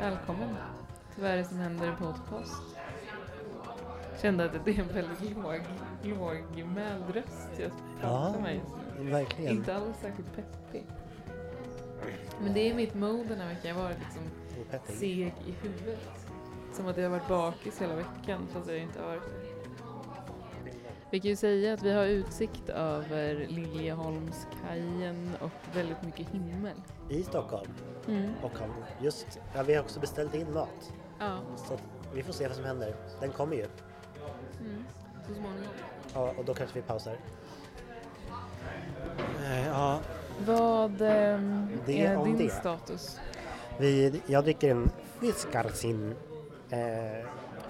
Välkommen till Vad är det som händer podcast. Kände att det är en väldigt låg, lågmäld röst jag pratar Ja, med just nu. Verkligen. Inte alls särskilt peppig. Men det är mitt mode den här veckan. Jag har varit liksom seg i huvudet. Som att jag har varit bakis hela veckan fast jag inte har varit det. Vi kan ju säga att vi har utsikt över Liljeholmskajen och väldigt mycket himmel. I Stockholm. Mm. Och just, ja, vi har också beställt in mat. Ja, Så vi får se vad som händer. Den kommer ju. mm. så småningom. Ja, och då kanske vi pausar. Eh, Ja, Vad Det är din det. status? vi, jag dricker en Fiskarsin eh,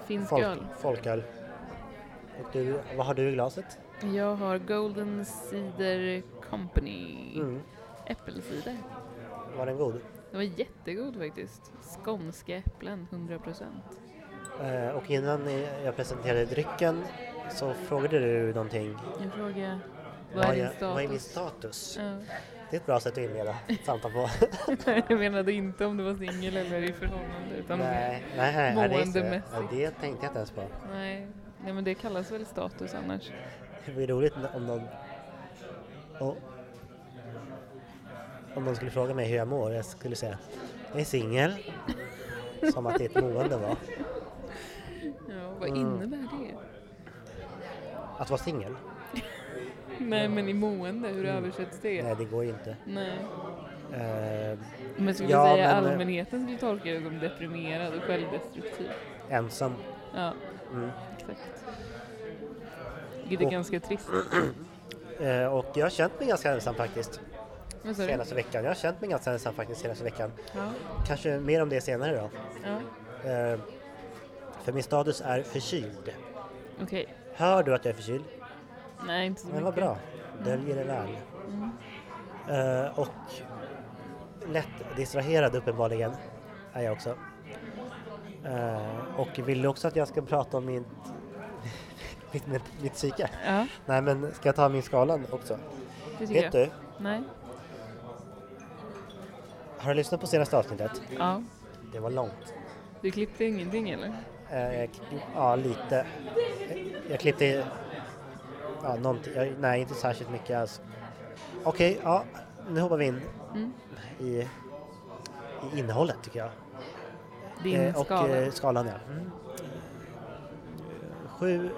Finsk folk, öl? folköl. Och du, vad har du i glaset? Jag har Golden Cider Company Mm. äppelcider. Var den god? Den var jättegod faktiskt. Skånska äpplen, 100%. Eh, och innan jag presenterade drycken så frågade du någonting. Jag frågar, vad är din jag- vad är min status? status? Ja. Det är ett bra sätt att inleda samtal på. jag menade inte om du var singel eller i förhållande utan nej, nej, nej, det, måendemässigt. ja, det tänkte jag inte ens på. nej. Nej, men det kallas väl status annars. Det vore roligt om någon... Oh, om någon skulle fråga mig hur jag mår, jag skulle säga jag är singel. Som att det är ett mående var. Ja, vad Mm. innebär det? Att vara singel? Nej, men i mående, hur Mm. översätts det? Nej, det går ju inte. Nej. Eh, Men skulle Ja, säga men, eh, allmänheten skulle tolka det som deprimerad och självdestruktiv? ensam. Ja, Mm. Exakt. Vilket är Och- ganska trist. Eh, och jag har känt mig ganska ensam faktiskt. Senaste veckan. Jag har känt mig ganska ensam faktiskt senaste veckan. Ja, Kanske mer om det senare då. ja. Eh, för min status är förkyld. okej. Hör du att jag är förkyld? Nej, inte så Men mycket. vad bra. Döljer det väl. Mm. Och lätt distraherad uppenbarligen är jag också. Och vill du också att jag ska prata om mitt, mitt, mitt psyke? Ja, Nej men ska jag ta min skalan också? det tycker Vet jag. du, Nej. har du lyssnat på senaste avsnittet? Ja. Det var långt. Du klippte ingenting eller? Eh, ja, lite. Jag klippte... Ja, någonting. Jag, nej, inte särskilt mycket alls. Okej, ja. Nu hoppar vi in Mm. i, i innehållet tycker jag. Din Eh, och skala? eh, skalan ja. Mm. Sju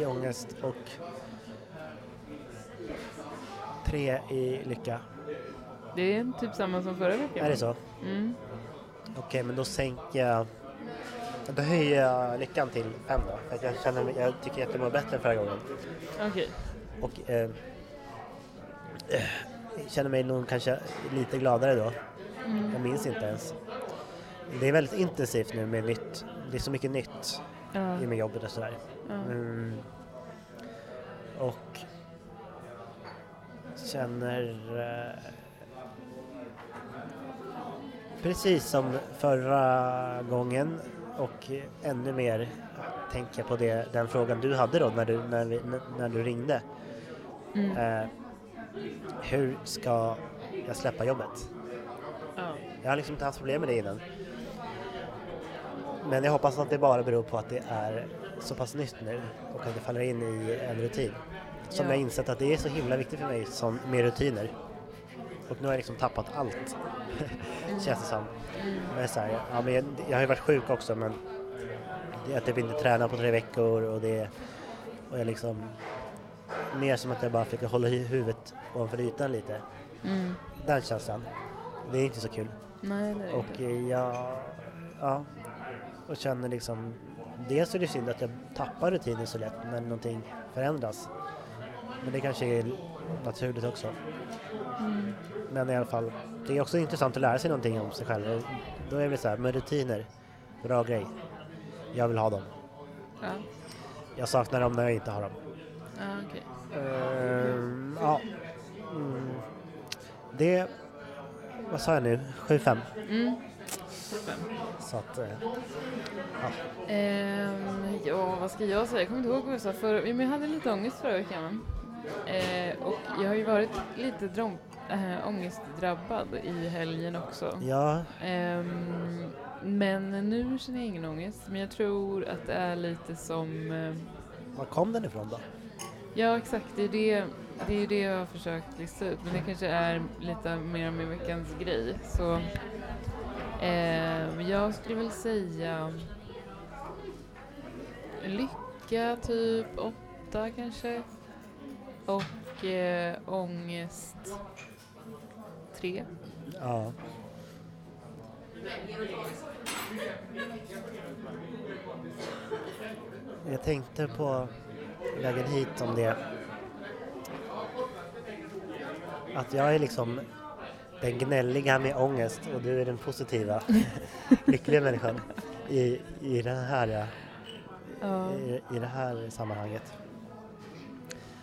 i ångest och tre i lycka. Det är typ samma som förra veckan. Är det så? Mm. Okej, men då sänker jag... Då höjer jag lyckan till fem då. För jag, känner, jag tycker att jag mår bättre förra gången. Okej. Och eh, eh, känner mig nog kanske lite gladare då. Mm. Jag minns inte ens. Det är väldigt intensivt nu med nytt. Det är så mycket nytt Ja. i med jobbet och sådär. Ja. Mm. Och känner eh, precis som förra gången och ännu mer tänker jag på det, den frågan du hade då när du, när vi, när- när du ringde. Mm. Eh, hur ska jag släppa jobbet? Ja. Jag har liksom inte haft problem med det innan. Men jag hoppas att det bara beror på att det är så pass nytt nu och att det faller in i en rutin. Som Ja. jag insett att det är så himla viktigt för mig som, med rutiner. Och nu har jag liksom tappat allt, känns det som. Men så här, ja, men jag, jag har ju varit sjuk också men är typ inte träna på tre veckor och det och jag liksom mer som att jag bara försöker hålla huvudet ovanför ytan lite. Mm. Den känslan. Det är inte så kul. Nej, det är Och inte. jag, ja, och känner liksom, dels är det synd att jag tappar rutiner så lätt när någonting förändras. Men det kanske är naturligt också. Mm. Men i alla fall, det är också intressant att lära sig någonting om sig själv. Då är det så här, med rutiner, bra grej. Jag vill ha dem. Ja, Jag saknar dem när jag inte har dem. ja okej. Ehm, ja. Mm. Det, vad sa jag nu? 7-5. Mm. Så att, eh, Ehm, ja, vad ska jag säga? Jag kommer inte ihåg vad jag sa förra men jag hade lite ångest förra veckan. Eh, och jag har ju varit lite drom- äh, ångestdrabbad i helgen också. Ja, Ehm, men nu känner jag ingen ångest. Men jag tror att det är lite som... eh, var kom den ifrån då? ja, exakt. Det är det, det är det jag har försökt lista ut. Men det kanske är lite mer med veckans grej. Så Eh, jag skulle väl säga lycka typ åtta kanske. Och eh, ångest tre. Ja. Jag tänkte på vägen hit om det. Att jag är liksom den gnälliga med ångest och du är den positiva, lyckliga människan i, i, den här, Ja. i, i det här sammanhanget.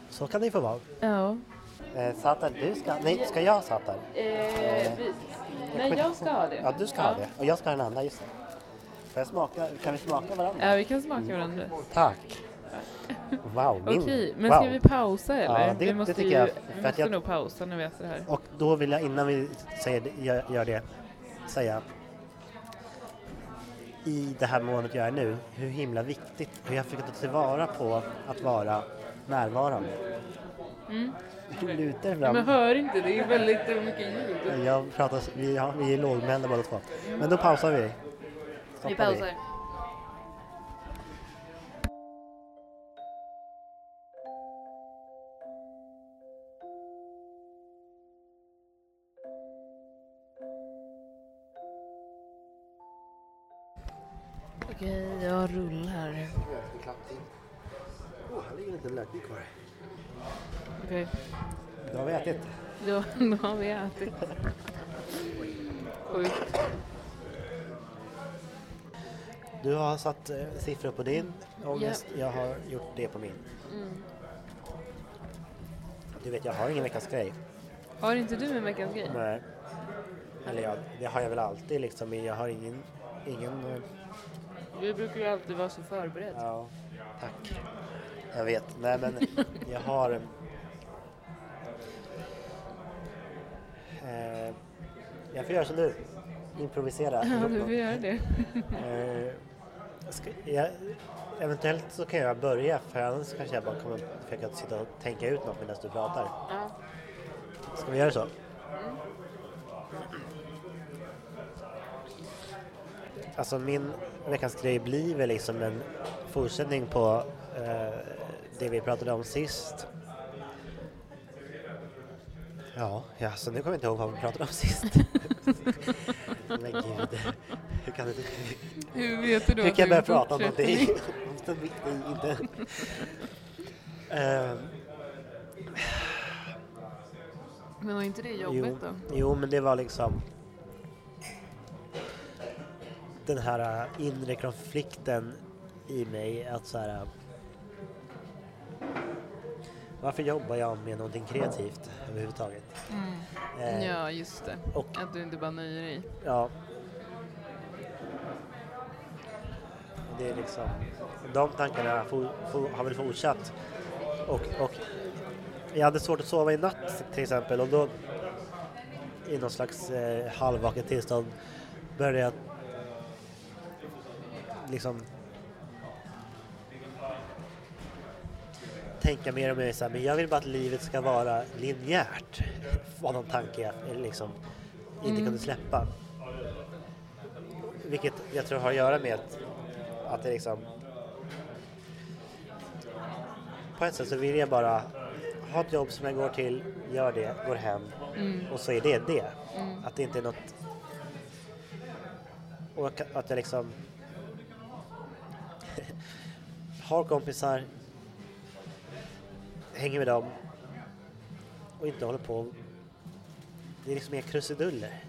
Så kan det ju få vara. ja. Eh, Satar, du ska... Nej, ska jag Satar? Eh, kommer nej, jag ska ha det. Ja, du ska ha det. Och jag ska ha den andra, just det. Får jag smaka? Kan vi smaka varandra? Ja, vi kan smaka varandra. Tack! Wow. Okej, men wow. ska vi pausa eller? Ja, det- vi det måste, tycker ju, jag, vi för att måste jag- nog pausa när vi äter det här. Och då vill jag innan vi säger, det- gör, gör det säga i det här måendet jag är nu, hur himla viktigt, hur jag försöker ta tillvara på att vara närvarande. Mm. Du lutar Men fram. hör inte, det är väldigt mycket ljud. Jag pratar, vi, ja, vi är lågmälda båda två. Men då pausar vi. Vi Stoppar pausar. Okej, då, då har vi ätit. Sjukt. Du har satt eh, siffror på din ångest, jag har gjort det på min. Mm. Du vet, jag har ingen veckans grej. Har inte du en veckans grej? Nej. Eller ja, det har jag väl alltid liksom, men jag har ingen... ingen eh, Du brukar ju alltid vara så förberedd. ja, tack. Jag vet, nej men jag har... Eh, jag får göra som du. Improvisera. Ja, du får göra det. Eh, ska, jag, eventuellt så kan jag börja för annars kanske jag bara kommer försöka sitta och tänka ut något medan du pratar. Ja. Ska vi göra så? Alltså min veckans grej blir väl liksom en fortsättning på eh, det vi pratade om sist. Ja, ja, så nu kommer jag inte ihåg vad vi pratade om sist. Men gud, hur kan det Hur vet du då hur kan jag börja prata om någonting? Om inte... Eh, Men var inte det Jo, jobbigt då? jo, men det var liksom den här äh, inre konflikten i mig att så här äh, varför jobbar jag med någonting kreativt överhuvudtaget? Eh, Ja, just det. och- Att du inte bara nöjer dig. Ja. Det är liksom, de tankarna for, for, har väl fortsatt. Och, och jag hade svårt att sova i natt till exempel och då i någon slags eh, halvvaket tillstånd började jag liksom tänka mer och mer så här, men jag vill bara att livet ska vara linjärt. Var någon tanke jag liksom inte kunde släppa. Vilket jag tror har att göra med att, att det liksom på ett sätt så vill jag bara ha ett jobb som jag går till, gör det, går hem och så är det det. Att det inte är något och att jag liksom har kompisar, hänger med dem och inte håller på. Det är liksom mer krusiduller.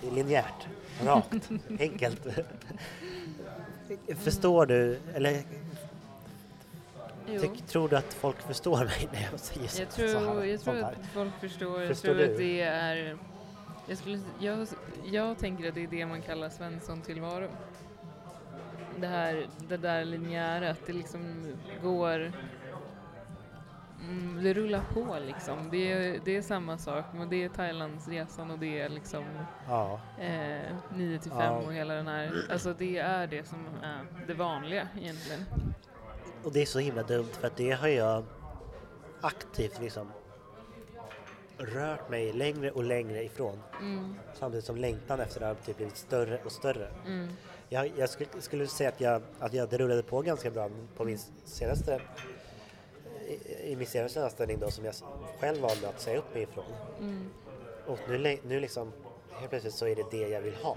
Det är linjärt, rakt, enkelt. Förstår du, eller tyck, tror du att folk förstår mig när jag säger så, Jag så här, tror, jag tror att folk förstår. Jag Förstår tror du? att det är... Jag, skulle, jag, jag tänker att det är det man kallar Svensson-tillvaro. Det här det där linjära, att det liksom går mm, det rullar på liksom. Det är, det är samma sak, men det är Thailandsresan och det är liksom Ja, eh, 9 till 5 Ja. och hela den här, alltså det är det som är det vanliga egentligen. och det är så himla dumt för att det har jag aktivt liksom rört mig längre och längre ifrån. Mm, Samtidigt som längtan efter det har typ blivit större och större. mm, Jag, jag skulle, skulle säga att jag, att jag det rullade på ganska bra på min senaste i, min senaste anställning då som jag själv valde att säga upp mig ifrån. mm, Och nu, nu liksom helt plötsligt så är det det jag vill ha.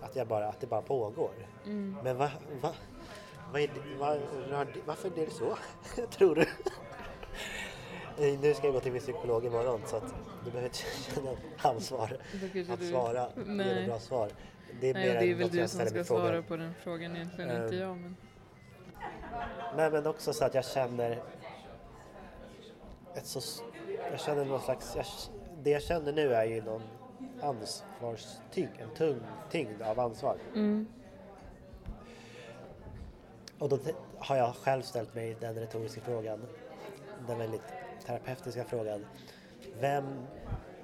Att, jag bara, att det bara pågår. mm. Men va, va, vad är det, va, va, varför är det så? Tror du? Nu ska jag gå till min psykolog imorgon så att du behöver inte känna ansvar att svara, ge Nej. ett bra svar. Det är Nej, det är väl du jag som ska svara på den frågan egentligen, Eh, inte jag. Men... Nej men också så att jag känner ett så, jag känner någon slags, jag, det jag känner nu är ju någon ansvarstyngd, en tung tyngd av ansvar. Mm, Och då har jag själv ställt mig den retoriska frågan, den väldigt terapeutiska frågan. Vem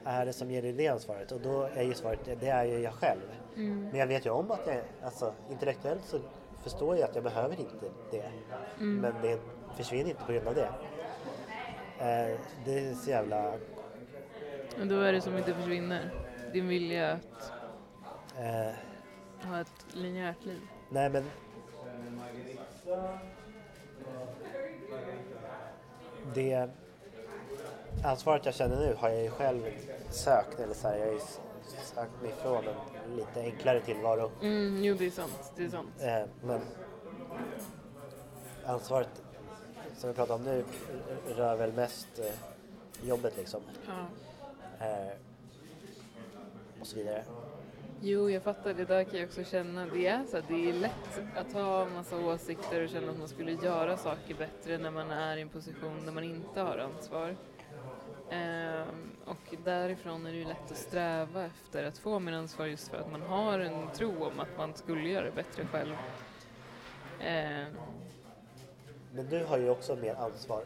är det som ger dig det ansvaret? Och då är ju svaret, det är ju jag själv. mm, Men jag vet ju om att jag, alltså intellektuellt så förstår jag att jag behöver inte det. Mm. Men det försvinner inte på grund av det. Eh, det är så jävla... Och då är det som inte försvinner. Din vilja att Eh, ha ett linjärt liv. nej men... Det ansvaret jag känner nu har jag ju själv sökt, eller så här, jag har ju sökt mig ifrån en lite enklare tillvaro. Mm, jo, det är sant. Det är sant. Eh, men ansvaret som vi pratar om nu rör väl mest eh, jobbet liksom. Ja. Eh, och så vidare. Jo, jag fattar. Det där kan jag också känna. Det är så att det är lätt att ha massa åsikter och känna att man skulle göra saker bättre när man är i en position där man inte har ansvar. Ehm, och därifrån är det ju lätt att sträva efter att få mer ansvar just för att man har en tro om att man skulle göra det bättre själv. Ehm, Men du har ju också mer ansvar.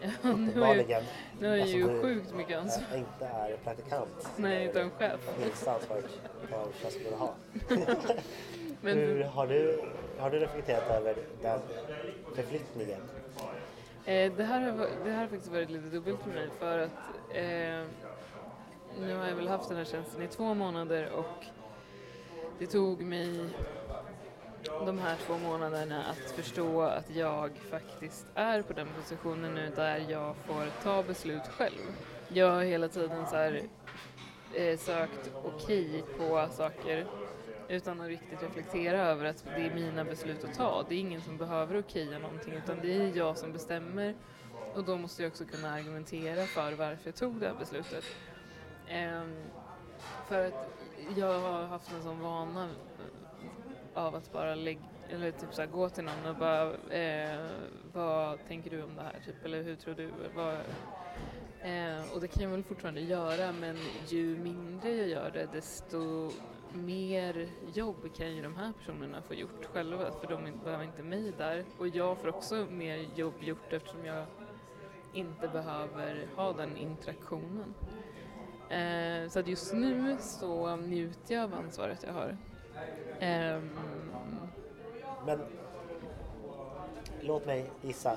ja, nu har jag, nu har jag ju Alltså, du- sjukt mycket ansvar. eh, inte är praktikant. Nej, utan chef. Minsta ansvaret det att ha. Men Hur, har, du, har du reflekterat över den förflyttningen? Eh, det, här har, det här har faktiskt varit lite dubbelt för mig för att eh, nu har jag väl haft den här tjänsten i två månader och det tog mig de här två månaderna att förstå att jag faktiskt är på den positionen nu där jag får ta beslut själv. Jag har hela tiden så här, eh, sökt okej på saker utan att riktigt reflektera över att det är mina beslut att ta. Det är ingen som behöver okeja någonting utan det är jag som bestämmer och då måste jag också kunna argumentera för varför jag tog det här beslutet. Ehm, för att jag har haft en sån vana av att bara lägga, eller typ så här, gå till någon och bara eh, vad tänker du om det här typ eller hur tror du? Vad, eh, och det kan jag väl fortfarande göra men ju mindre jag gör det desto mer jobb kan ju de här personerna få gjort själva för de behöver inte mig där och jag får också mer jobb gjort eftersom jag inte behöver ha den interaktionen. Eh, så att just nu så njuter jag av ansvaret jag har. Ehm, Men låt mig gissa.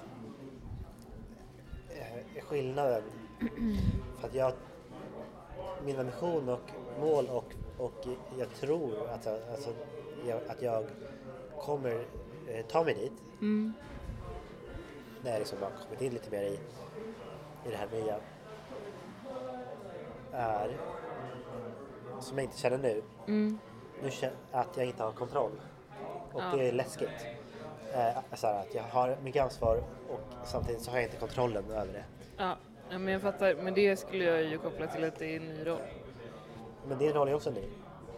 Eh, skillnaden. För att jag, min ambition och mål och, och jag tror att jag, alltså, jag, att jag kommer eh, ta mig dit mm, när jag liksom har kommit in lite mer i, i det här nya är, som jag inte känner nu, mm, nu känner att jag inte har kontroll. Och Ja. det är läskigt. Eh, så att jag har mycket ansvar och samtidigt så har jag inte kontrollen över det. ja, ja, men jag fattar. Men det skulle jag ju koppla till att det är en ny roll. Men din roll är också ny.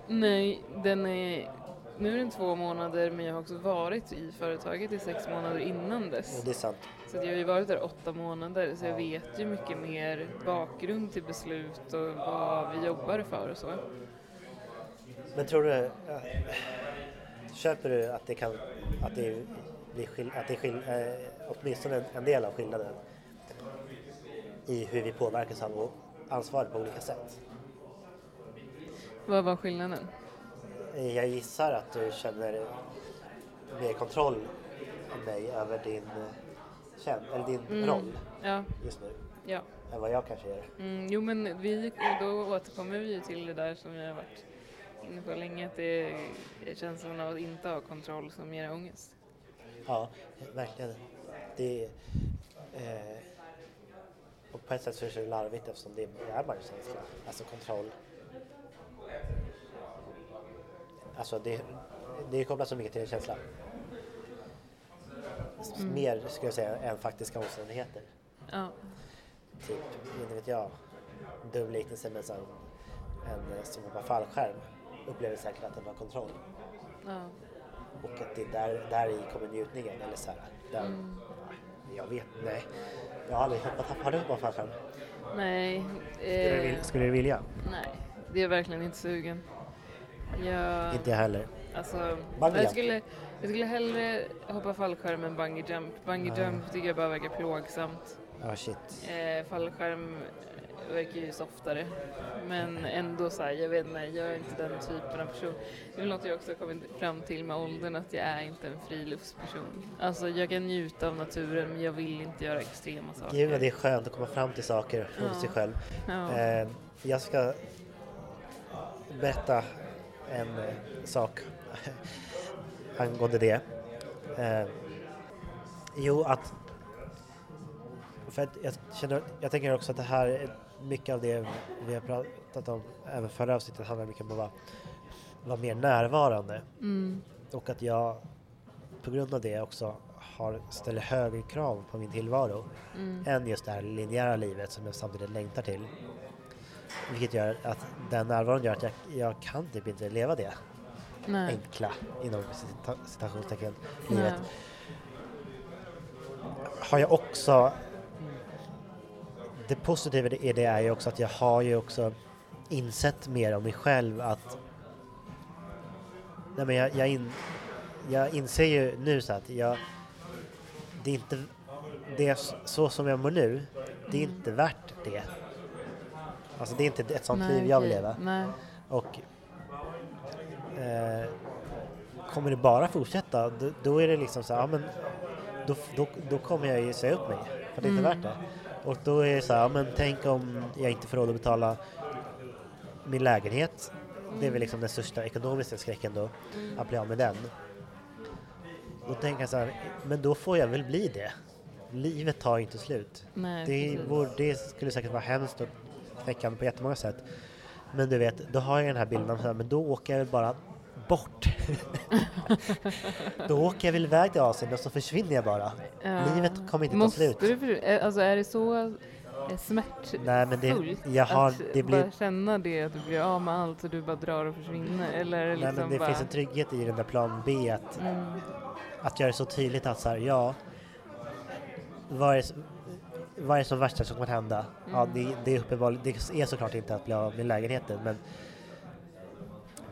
Nej, den är... Nu är den två månader men jag har också varit i företaget i sex månader innan dess. Och det är sant. Så jag har ju varit där åtta månader så jag vet ju mycket mer bakgrund till beslut och vad vi jobbar för och så. Men tror du, eh, köper du att det kan, att det blir skill, att det är skill, eh, åtminstone en, del av skillnaden? i hur vi påverkas av ansvaret på olika sätt. Vad var skillnaden? Eh, Jag gissar att du känner mer kontroll än mig över din, känn, eller din Mm. roll Ja, just nu ja. än vad jag kanske gör. Mm, jo men vi, då återkommer vi ju till det där som jag har varit inne på länge, att det är känslan av att inte ha kontroll som ger ångest. Ja, verkligen. Det är, eh, och på ett sätt så är det larvigt eftersom det är bara en känsla, alltså kontroll. Alltså det, det är kopplat så mycket till en känsla. Mm. Mer skulle jag säga än faktiska omständigheter. Ja, Typ, inte vet jag, dum liknelse med så här en eh, som hoppar fallskärm upplever säkert att den har kontroll. ja. Och att det är där, där i kommer njutningen eller så här, där, Mm. Jag vet, nej. Jag har aldrig hoppat, har du hoppat fallskärm? Nej, Skulle, du eh, vilja- skulle du vilja? nej, det är jag verkligen inte sugen. Jag, Inte jag heller. alltså, jag skulle, jag skulle hellre hoppa fallskärm än bungee jump. Bungee Ja. jump tycker jag bara verkar plågsamt. Ja, shit. Eh, fallskärm verkar ju softare. Men ändå så här, jag vet inte, jag är inte den typen av person. Det är något jag också kommit fram till med åldern, att jag är inte en friluftsperson. Alltså jag kan njuta av naturen men jag vill inte göra extrema saker. Gud vad det är skönt att komma fram till saker hos Ja. sig själv. Ja. Eh, jag ska berätta en eh, sak angående det. Eh, jo, att... För att jag, känner, jag tänker också att det här, är mycket av det vi har pratat om även förra avsnittet handlar mycket om att vara, vara mer närvarande. Mm. Och att jag på grund av det också har, ställer högre krav på min tillvaro Mm. än just det här linjära livet som jag samtidigt längtar till. Vilket gör att den närvaron gör att jag, jag kan typ inte leva det Nej. enkla inom cita- citationstecken livet. Har jag också det positiva i det är ju också att jag har ju också insett mer om mig själv att Nej men jag, jag, in, jag inser ju nu så att jag det är inte det är så som jag mår nu det är inte värt det. Alltså det är inte ett sånt Nej, liv jag vill leva. Nej. Och eh, kommer det bara fortsätta då, då är det liksom så här, ja men då, då, då kommer jag ju säga upp mig för det är inte Mm. värt det. Och då är det så här, ja men tänk om jag inte får råd att betala min lägenhet. Det är väl liksom den största ekonomiska skräcken då, att bli av med den. Då tänker jag så här, men då får jag väl bli det. Livet tar inte slut. Nej, Det, vore, det skulle säkert vara hemskt och knäckande på jättemånga sätt. Men du vet, då har jag den här bilden så här, men då åker jag väl bara bort. då åker jag väl iväg till Asien och så försvinner jag bara. Ja. Livet kommer inte ta Måste slut. Du, eh, alltså är det så eh, smärtfullt Nej men det, jag har, att det blir, bara känna det, att du blir av med allt och du bara drar och försvinner? Eller det nej, liksom men det bara... finns en trygghet i den där plan B att, mm, att göra det så tydligt att så här, ja, vad är, vad är som värsta som kan hända? Ja, Mm. det, det är uppenbarligen, det är såklart inte att bli av med lägenheten men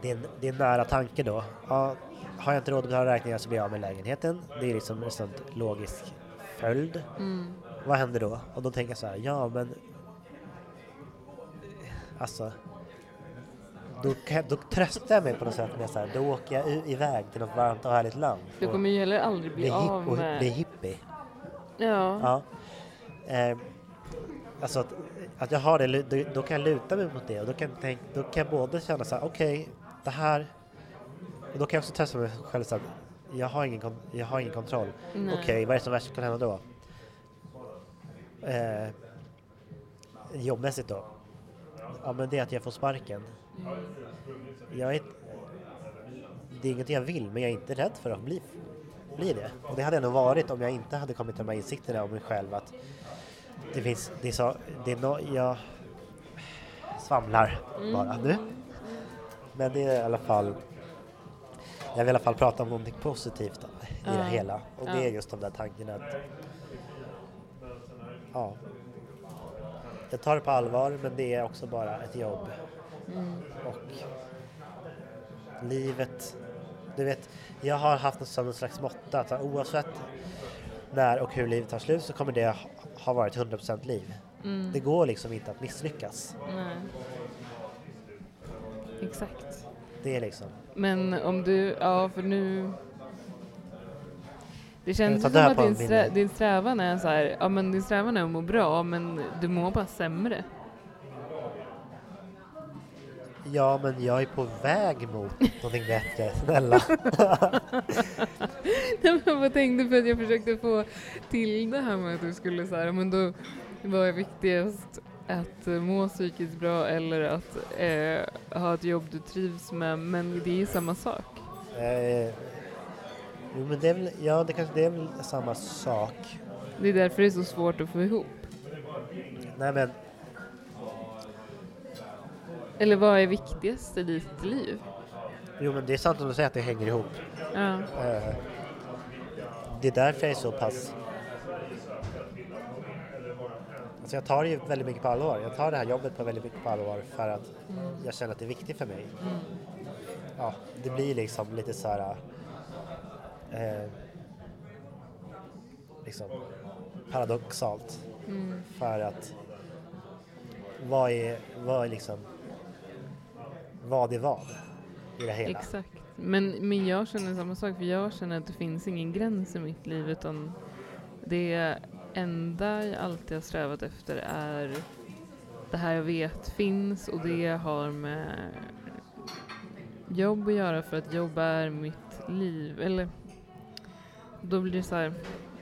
är en nära tanke då. Ja, har jag inte råd att betala räkningar så blir jag av med lägenheten. Det är liksom en sån logisk följd. mm, Vad händer då? Och då tänker jag så här, ja men alltså då, jag- då tröstar jag mig på något sätt med så här, då åker jag iväg till något varmt och härligt land. du kommer ju heller aldrig bli hipp, av och med... blir hippie. Ja. Ja. Eh, alltså att, att jag har det, då, då kan jag luta mig mot det och då kan, tänk, då kan jag både känna så här, okej, det här... Och då kan jag också testa mig själv så att jag har ingen, jag har ingen kontroll. Okej, vad är det som värst kan hända då? Eh, jobbmässigt då? Ja men det är att jag får sparken. Jag är, det är inget jag vill men jag är inte rädd för att bli, bli det. Och det hade jag nog varit om jag inte hade kommit till de här insikterna om mig själv att det finns, det är så, det är no, jag svamlar bara nu. Men det är i alla fall jag vill i alla fall prata om någonting positivt i Ja. det hela. Och det Ja. är just de där tankarna att ja, jag tar det på allvar men det är också bara ett jobb. Mm. Och livet, du vet, jag har haft någon slags måtta att oavsett när och hur livet tar slut så kommer det ha- ha varit 100% liv. Mm. Det går liksom inte att misslyckas. Nej. Exakt. Det liksom... Men om du, ja för nu det Jag känns som att din, strä, din strävan är så här, ja men din strävan är att må bra men du mår bara sämre. Ja, men jag är på väg mot någonting bättre, snälla. Nej, men vad tänkte för att jag försökte få till det här med att du skulle så här, men då vad är viktigast att eh, må psykiskt bra eller att eh, ha ett jobb du trivs med men det är samma sak. Eh, jo, men det är väl, ja, det kanske det är väl samma sak. Det är därför det är så svårt att få ihop. Nej, men Eller vad är viktigast i ditt liv? jo, men det är sant om du säger att det hänger ihop. Ja. Eh, det är därför jag är så pass... Alltså jag tar det ju väldigt mycket på allvar. Jag tar det här jobbet på väldigt mycket på allvar för att jag känner att det är viktigt för mig. Ja, det blir liksom lite så här... Eh, liksom paradoxalt. Mm. För att vad är, vad är liksom vad är vad i det hela? Exakt. Men, men jag känner samma sak, för jag känner att det finns ingen gräns i mitt liv utan det enda jag alltid har strävat efter är det här jag vet finns och det har med jobb att göra för att jobb är mitt liv. Eller då blir det så här,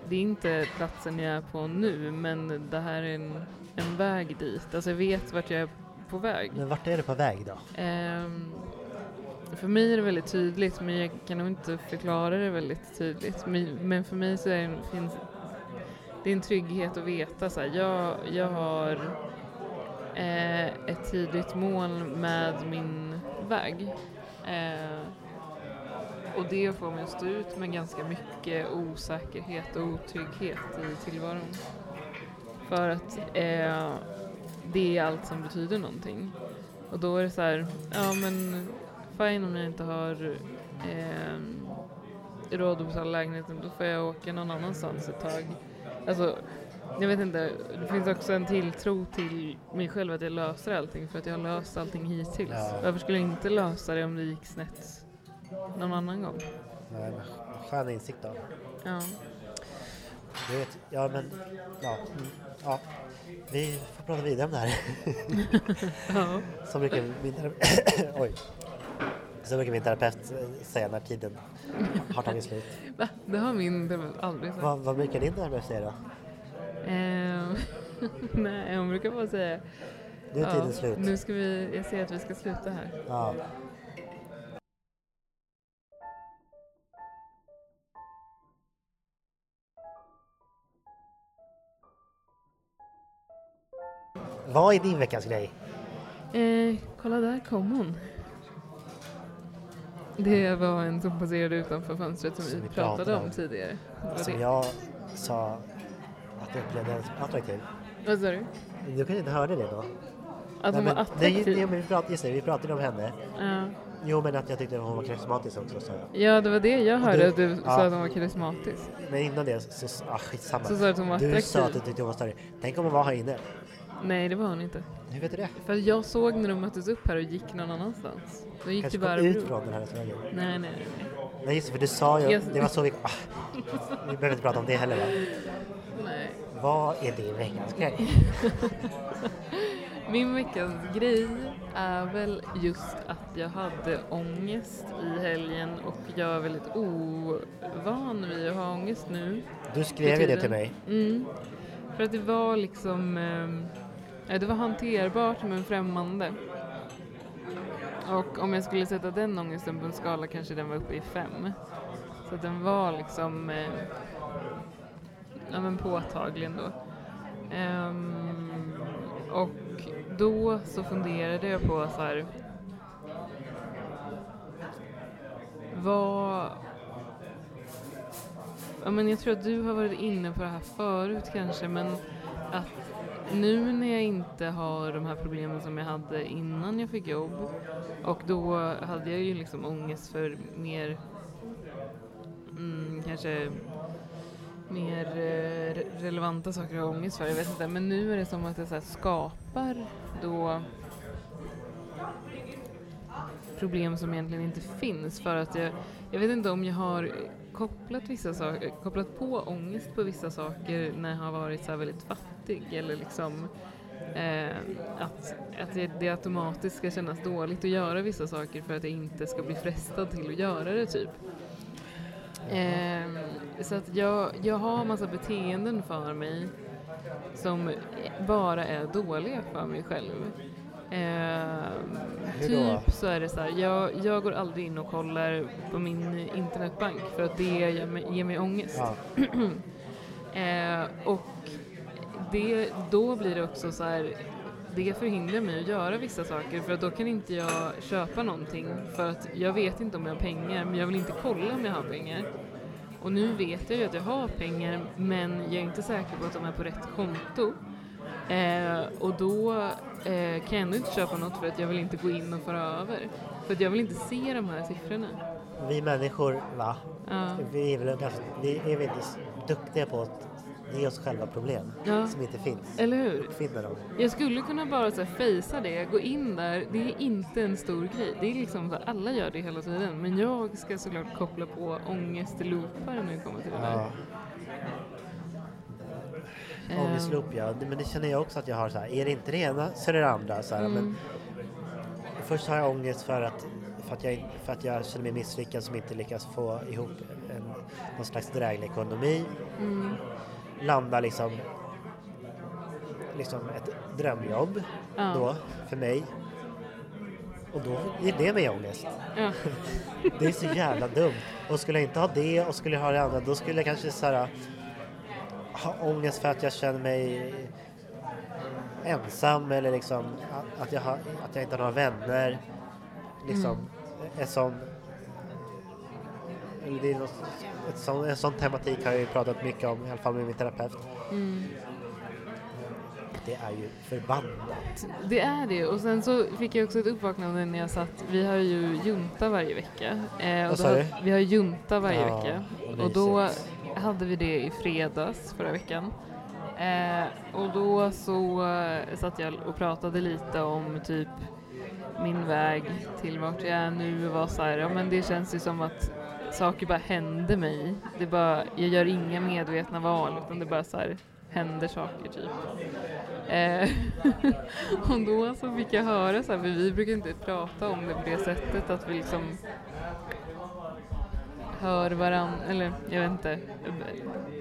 det är inte platsen jag är på nu men det här är en, en väg dit. Alltså jag vet vart jag är på väg. Men vart är du på väg då? Ehm, för mig är det väldigt tydligt, men jag kan nog inte förklara det väldigt tydligt. Men, för mig så är det, finns det är en trygghet att veta så här, jag, jag har eh, ett tydligt mål med min väg. Eh, och det får mig att stå ut med ganska mycket osäkerhet och otrygghet i tillvaron. För att eh, det är allt som betyder någonting. Och då är det så här, ja men fine om jag inte har eh, råd att betala lägenheten, då får jag åka någon annanstans ett tag. Alltså, jag vet inte, det finns också en tilltro till mig själv att jag löser allting för att jag har löst allting hittills. Ja. Varför skulle jag inte lösa det om det gick snett någon annan gång? Men, skön insikt då. Ja. Du vet, ja men, ja, ja. Vi får prata vidare om det här. ja. Så brukar min terapeut, oj. Så brukar min terapeut säga när tiden har tagit slut. Va? Det har min terapeut aldrig sagt. Vad, vad brukar din terapeut säga då? Ehm, nej, hon brukar bara säga Nu är tiden slut. Nu ska vi, jag ser att vi ska sluta här. Ja. Vad är din veckans grej? Eh, kolla där kom hon. Det var en som passerade utanför fönstret som, Som vi pratade pratade om tidigare. Som det. jag sa att jag upplevde som attraktiv. Vad sa du? Du kanske inte hörde det då? Att hon var attraktiv? nej, men vi pratade, just det, vi pratade om henne. Ja. Jo men att jag tyckte hon var karismatisk också sa jag. ja, det var det jag hörde du- att du ja. sa att hon var karismatisk. Men innan det så, så ah, skitsamma. Så sa du att hon var du attraktiv. sa att du tyckte hon var större. Tänk om hon var här inne. Nej, det var hon inte. Hur vet du det? För jag såg när de möttes upp här och gick någon annanstans. De gick Kanske till kom ut Barbro. från den här restaurangen. Nej, nej, nej. nej. Just det, för du sa ju, Jag- det var så vi... Ah, vi behöver inte prata om det heller va? nej. Vad är din veckans grej? Min veckans grej är väl just att jag hade ångest i helgen och jag är väldigt ovan vid att ha ångest nu. Du skrev ju det till mig. Mm. För att det var liksom, ja, det var hanterbart men främmande. Och om jag skulle sätta den ångesten på en skala kanske den var uppe i fem. Så att den var liksom, eh, ja men påtaglig ändå. Ehm, och då så funderade jag på så här. Vad... Ja, men jag tror att du har varit inne på det här förut kanske, men att nu när jag inte har de här problemen som jag hade innan jag fick jobb och då hade jag ju liksom ångest för mer mm, kanske mer eh, relevanta saker att ha ångest för. Jag vet inte, men nu är det som att jag så här skapar då problem som egentligen inte finns för att jag, jag vet inte om jag har kopplat vissa saker, kopplat på ångest på vissa saker när jag har varit så väldigt fattig eller liksom eh, att, att det, det automatiskt ska kännas dåligt att göra vissa saker för att jag inte ska bli frestad till att göra det typ. Eh, så att jag, jag har massa beteenden för mig som bara är dåliga för mig själv. Eh, typ så är det så här, jag, jag går aldrig in och kollar på min internetbank för att det ger mig, ger mig ångest. Ja. Eh, och det, då blir det också så här, det förhindrar mig att göra vissa saker för att då kan inte jag köpa någonting för att jag vet inte om jag har pengar men jag vill inte kolla om jag har pengar. Och nu vet jag ju att jag har pengar men jag är inte säker på att de är på rätt konto. Eh, och då eh, kan jag ändå inte köpa något för att jag vill inte gå in och föra över. För att jag vill inte se de här siffrorna. Vi människor, va? Ja. Vi är väl ganska, vi är väldigt duktiga på att ge oss själva problem Ja. som inte finns. Eller hur? Uppfinna dem. Jag skulle kunna bara så här fejsa det, gå in där, det är inte en stor grej. Det är liksom så här, alla gör det hela tiden. Men jag ska såklart koppla på ångestloopar när det kommer till det där. Ja. Ehm, Ångestloop ja, men det känner jag också att jag har så här. Är det inte det ena så är det det andra. Så här, Mm. men först har jag ångest för att, för, att jag, för att jag känner mig misslyckad som inte lyckas få ihop en, någon slags dräglig ekonomi. Mm. Landar liksom, liksom ett drömjobb Ja. då för mig. Och då ger det mig ångest. Ja. Det är så jävla dumt. Och skulle jag inte ha det och skulle jag ha det andra då skulle jag kanske så här, ha ångest för att jag känner mig ensam eller liksom att- jag, har, att jag inte har några vänner. Liksom en sån det är något, ett sån, en sån tematik har jag ju pratat mycket om, i alla fall med min terapeut. Mm. Det är ju förbannat. Det är det och sen så fick jag också ett uppvaknande när jag satt, vi har ju junta varje vecka. Eh, och Vad sa du? Vi har junta varje Ja, vecka. vad Och då hade vi det i fredags förra veckan. Eh, och då så eh, satt jag och pratade lite om typ min väg till vart jag är nu och var så här, ja men det känns ju som att saker bara händer mig. Det bara, jag gör inga medvetna val utan det bara så här händer saker typ. Eh, och då så fick jag höra så här, för vi brukar inte prata om det på det sättet att vi liksom hör varandra, eller jag vet inte,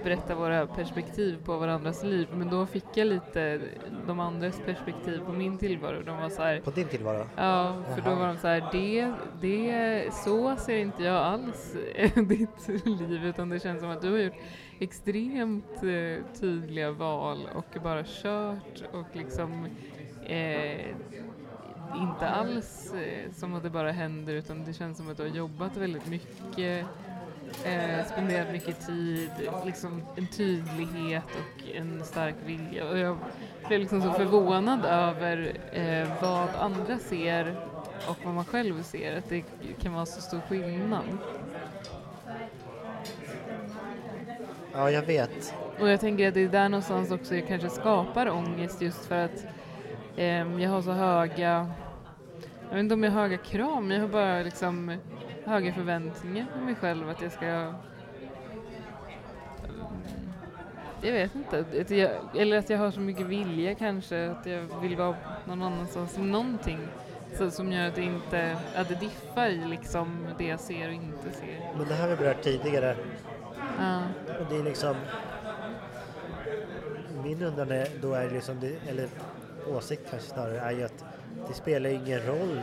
berätta våra perspektiv på varandras liv. Men då fick jag lite de andras perspektiv på min tillvaro. De var så här, På din tillvaro? Ja, för då Jaha. var de så här, det, det, så ser inte jag alls ditt liv utan det känns som att du har gjort extremt eh, tydliga val och bara kört och liksom eh, inte alls eh, som att det bara händer utan det känns som att du har jobbat väldigt mycket eh, spenderat mycket tid, liksom en tydlighet och en stark vilja. Och jag blev liksom så förvånad över eh, vad andra ser och vad man själv ser, att det kan vara så stor skillnad. Ja, jag vet. Och jag tänker att det är där någonstans också jag kanske skapar ångest just för att ehm, jag har så höga, jag vet inte om jag har höga krav, men jag har bara liksom höga förväntningar på mig själv att jag ska jag vet inte, att jag, eller att jag har så mycket vilja kanske, att jag vill vara någon annanstans, någonting så, som gör att det inte, att det diffar i liksom det jag ser och inte ser. Men det här har vi berört tidigare. Ja. Och det är liksom... Min undran är, då är liksom, det, eller åsikt kanske snarare, är ju att det spelar ingen roll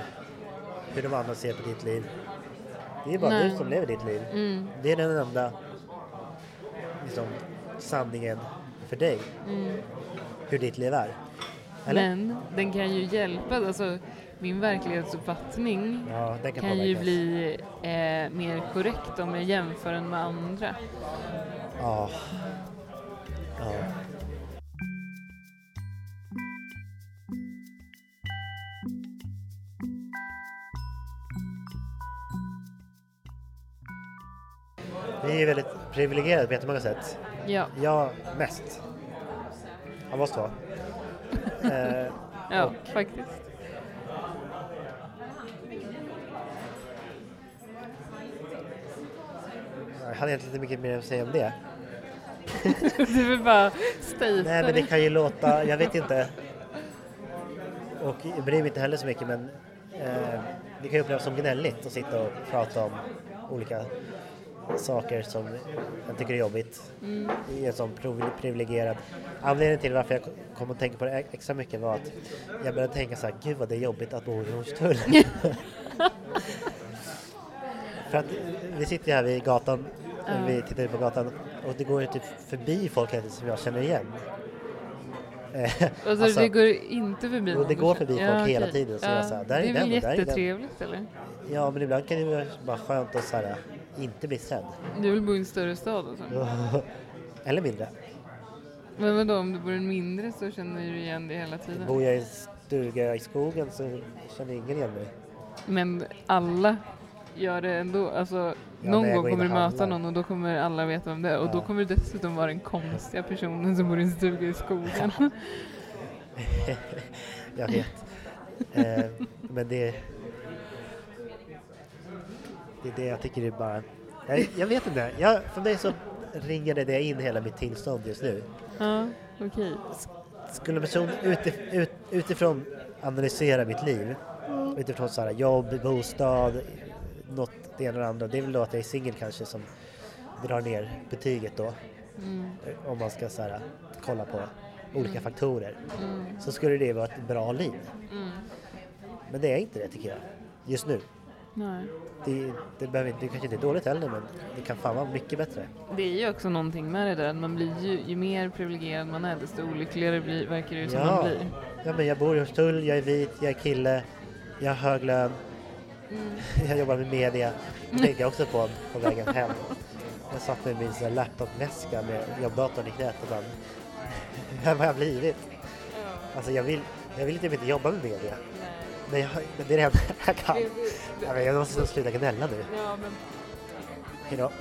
hur de andra ser på ditt liv. Det är bara Nej. du som lever ditt liv. Mm, Det är den enda liksom, sanningen för dig, mm. hur ditt liv är. Eller? Men den kan ju hjälpa, alltså min verklighetsuppfattning Ja, kan, kan ju bli eh, mer korrekt om jag jämför den med andra. Ja. ja. Vi är väldigt privilegierade på jättemånga sätt. Ja, Jag mest. Av oss två. eh, ja Och- faktiskt. jag hade egentligen inte mycket mer att säga om det. Du vill bara Nej men det kan ju låta, jag vet inte. Och jag bryr mig inte heller så mycket men eh, det kan ju upplevas som gnälligt att sitta och prata om olika saker som jag tycker är jobbigt Mm. i en sån privi- privilegierad. Anledningen till varför jag kom att tänka på det ex- extra mycket var att jag började tänka så här, gud vad det är jobbigt att bo i Hornstull. För att vi sitter här vid gatan, eller vi tittar ut på gatan och det går ju typ förbi folk hela tiden som jag känner igen. Alltså, alltså, det går inte förbi Jo, det går förbi folk hela okej. tiden, så jag sa, där är Det är väl och där är den. jättetrevligt eller? Ja men ibland kan det vara skönt att så här, inte bli sedd. Du vill bo i en större stad och så? Eller mindre. Men vadå, om du bor i en mindre så känner du igen det hela tiden? Bor jag i en stuga i skogen så känner ingen igen mig. Men alla gör det ändå. Alltså, men någon gång kommer du möta någon och då kommer alla veta vem det är. Och då Ja. kommer du dessutom vara den konstiga personen som bor i en stuga i skogen. jag vet. eh, men det... Det är det jag tycker är bara... Jag, jag vet inte. Jag, för mig så ringer det in hela mitt tillstånd just nu. ja, okej. Skulle en person utif, ut, utifrån analysera mitt liv, utifrån så här, jobb, bostad, något det ena och det andra, det är väl då att jag är singel kanske som drar ner betyget då. Mm, Om man ska så här, kolla på olika Mm. faktorer. mm, Så skulle det vara ett bra liv. mm. Men det är inte det tycker jag. Just nu. Nej. Det, det, behöver, inte- det kanske inte är dåligt heller men det kan fan vara mycket bättre. Det är ju också någonting med det där att man blir ju, ju mer privilegierad man är desto olyckligare blir, verkar det ju som Ja. man blir. Ja men jag bor i Hornstull, jag är vit, jag är kille, jag har hög lön, Mm. jag jobbar med media. Det tänkte jag också på på vägen hem. Jag satt med min laptopväska med jobbdatorn i knät och bara Vem har jag blivit? Alltså jag vill, jag vill typ inte jobba med media. Det är det enda jag kan. Jag måste sluta gnälla nu. Ja, men Hejdå.